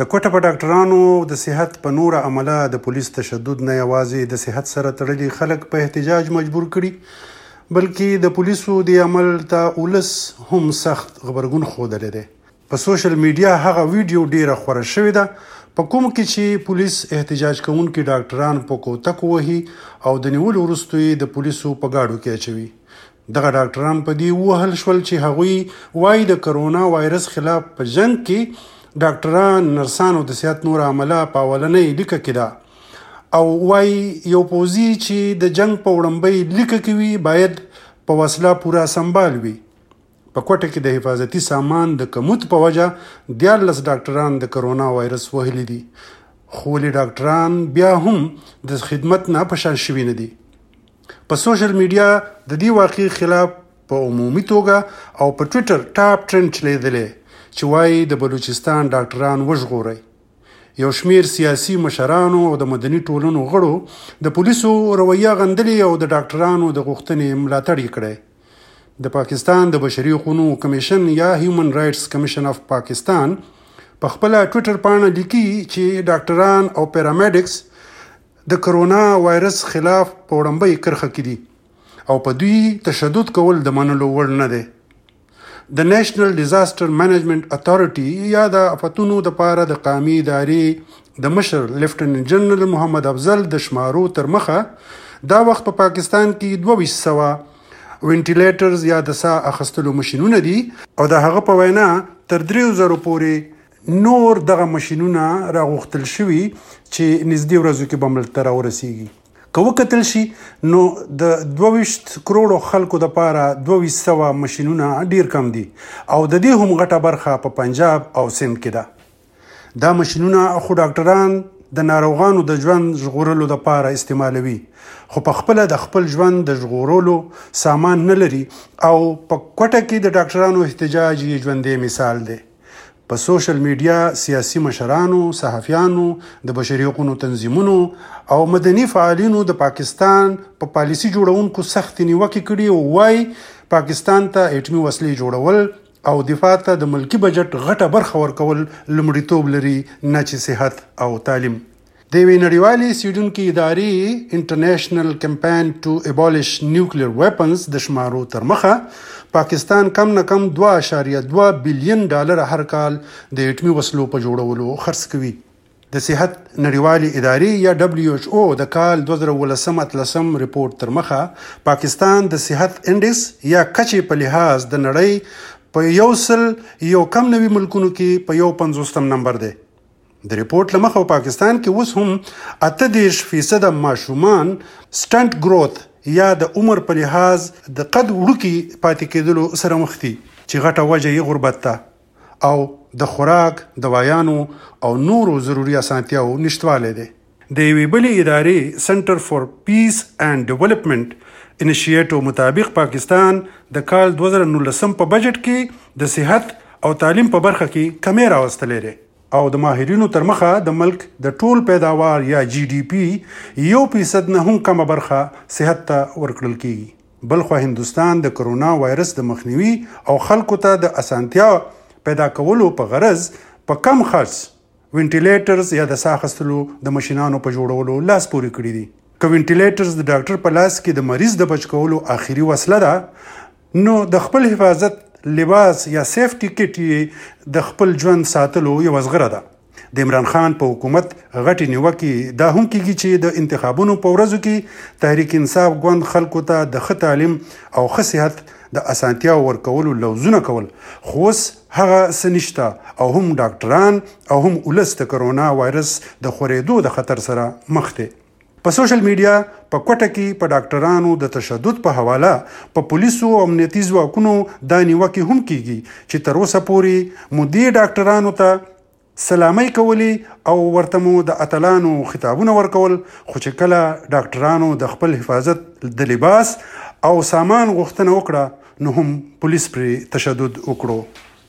د کوټه په ډاکټرانو او د صحت په نوره عمله د پولیس تشدد نه یوازې د صحت سره تړلي خلک په احتجاج مجبور کړي بلکې د پولیسو دې عمل ته ولس هم سخت غبرګون ښودلی دی. په سوشل میډیا هغه ویډیو ډېره خوره شوې ده په کوم کې چې پولیس احتجاج کوونکي ډاکټران په کوتکو وهي او د نیولو وروسته یې د پولیسو په ګاډو کې اچوي. دغه ډاکټران په دې ووهل شول چې هغوی وايي د کرونا وایرس خلاف په جنګ کې ډاکټران، نرسان او د صحت نور عمله په اولنۍ لیکه کې ده او وايي یو پوځي چې د جنګ په وړمبۍ لیکه کې وي باید په وسله پوره سمبال وي. په کوټه کې د حفاظتي سامان د کموت په وجه دیارلس ډاکټران د کرونا وایرس وهلي دي خو ولې ډاکټران بیا هم د خدمت نه په شا شوي نه دي. په سوشل میډیا د دې واقعي خلاف په عمومي توګه او په ټویټر ټاپ ټرند چلیدلی چې وایي د بلوچستان ډاکټران وژغورئ. یو شمیر سیاسي مشرانو او د مدني ټولنو غړو د پولیسو رویه غندلې او د ډاکټرانو د غوښتنې ملاتړ یې کړی. د پاکستان د بشري حقونو کمیشن یا هیومن رایټس کمیشن اف پاکستان په خپله ټویټر پاڼه لیکي چې ډاکټران او پیرامیډیکس د کرونا وایرس خلاف په وړمبۍ کرښه کې دي او په دوی تشدد کول د منلو وړ نه دی. د نېشنل ډیزاسټر مینجمنټ اتارټي یا د افتونو د پاره د قامي ادارې د مشر لیفټننټ جنرال محمد افضل د شمارو تر مخه دا وخت په پاکستان کې 22 سوه وینټیلیټرز یا د ساه اخستلو مشینونه دي او د هغه په وینا تر دریو زرو پورې نور دغه ماشینونه راغوښتل شوي چې نږدې ورځو کې به ملک ته راورسیږي که وکتل شي نو د 22 کروڑو خلکو د پاره 2200 ماشينونه ډیر کم دي او د دې هم غټه برخه په پنجاب او سند کې ده دا ماشينونه خو ډاکټران د ناروغانو د ژوند ژغورلو د پاره استعمالوي خو په خپل د خپل ژوند د ژغورلو سامان نه لري او په کوټه کې د ډاکټرانو احتجاج یې ژوندې مثال دی په سوشل میډیا سیاسي مشرانو، صحافیانو، د بشري حقوقو تنظیمونو او مدني فعالینو د پاکستان په پالیسي جوړونکو سختې نیوکې کړي او وایي پاکستان ته اټمي وسلې جوړول او دفاع ته د ملکي بجټ غټه برخه ورکول لومړیتوب لري نه چې صحت او تعلیم. د یوې نړیوالې څېړونکې ادارې انټرنیشنل کمپاین ټو ایبالیش نیوکلیر ویپنز د شمارو تر مخه پاکستان کم نه کم 2.2 بلین ډالر هر کال د اټمي وسلو په جوړولو خرڅ کوي. د صحت نړیوالې ادارې یا ډبلیو ایچ او د کال 2019 اتلسم رپورټ تر مخه پاکستان د صحت انډیس یا کچې په لحاظ د نړۍ په یو سل یو کم نوي ملکونو کې په یو پنځوستم نمبر دی. د رپورټ له مخه په پاکستان کې اوس هم اته دېرش فیصده ماشومان سټنټ ګروث یا د عمر په لحاظ د قد وړوکي پاتې کېدلو سره مخ دي چې غټه وجه یې غربت ده او د خوراک، دوایانو او نورو ضروري اسانتیاو نشتوالی دی. د یوې بلې ادارې سنټر فار پیس اینډ ډیولپمنټ انیشیټو مطابق پاکستان د کال دوه زره نولس په بجټ کې د صحت او تعلیم په برخه کې کمی راوستلی دی. او د ماهرینو تر مخه د ملک د ټول پیداوار یا جي ډي پي یو فیصد نه هم کمه برخه صحت ته ورکړل کېږي. بلخوا هندوستان د کرونا وایرس د مخنیوي او خلکو ته د اسانتیا پیدا کولو په غرض په کم خرڅ وینټیلیټرز یا د ساه اخستلو د مشینانو په جوړولو لاس پورې کړي دي. که وینټیلیټرز د ډاکټر په لاس کې د مریض د بچ کولو اخري وسله ده، نو د خپل حفاظت لباس یا سیفټي کټ یې د خپل ژوند ساتلو یوه زغره ده. د عمران خان په حکومت غټې نیوکې دا هم کېږي چې د انتخابونو په ورځو کې تحریک انصاف ګوند خلکو ته د ښه تعلیم او ښه صحت د اسانتیاو ورکولو لوظونه کول خو اوس هغه څه نشته او هم ډاکټران او هم ولس د کرونا وایرس د خورېدو د خطر سره مخ دی. په سوشل میډیا په کوټه کې په ډاکټرانو د تشدد په حواله په پولیسو او امنیتي ځواکونو دا نیوکې هم کیږي چې تر اوسه پورې مو دې ډاکټرانو ته سلامۍ کولې او ورته مو د اتلانو خطابونه ورکول خو چې کله ډاکټرانو د خپل حفاظت د لباس او سامان غوښتنه وکړه نو هم پولیس پرې تشدد وکړو.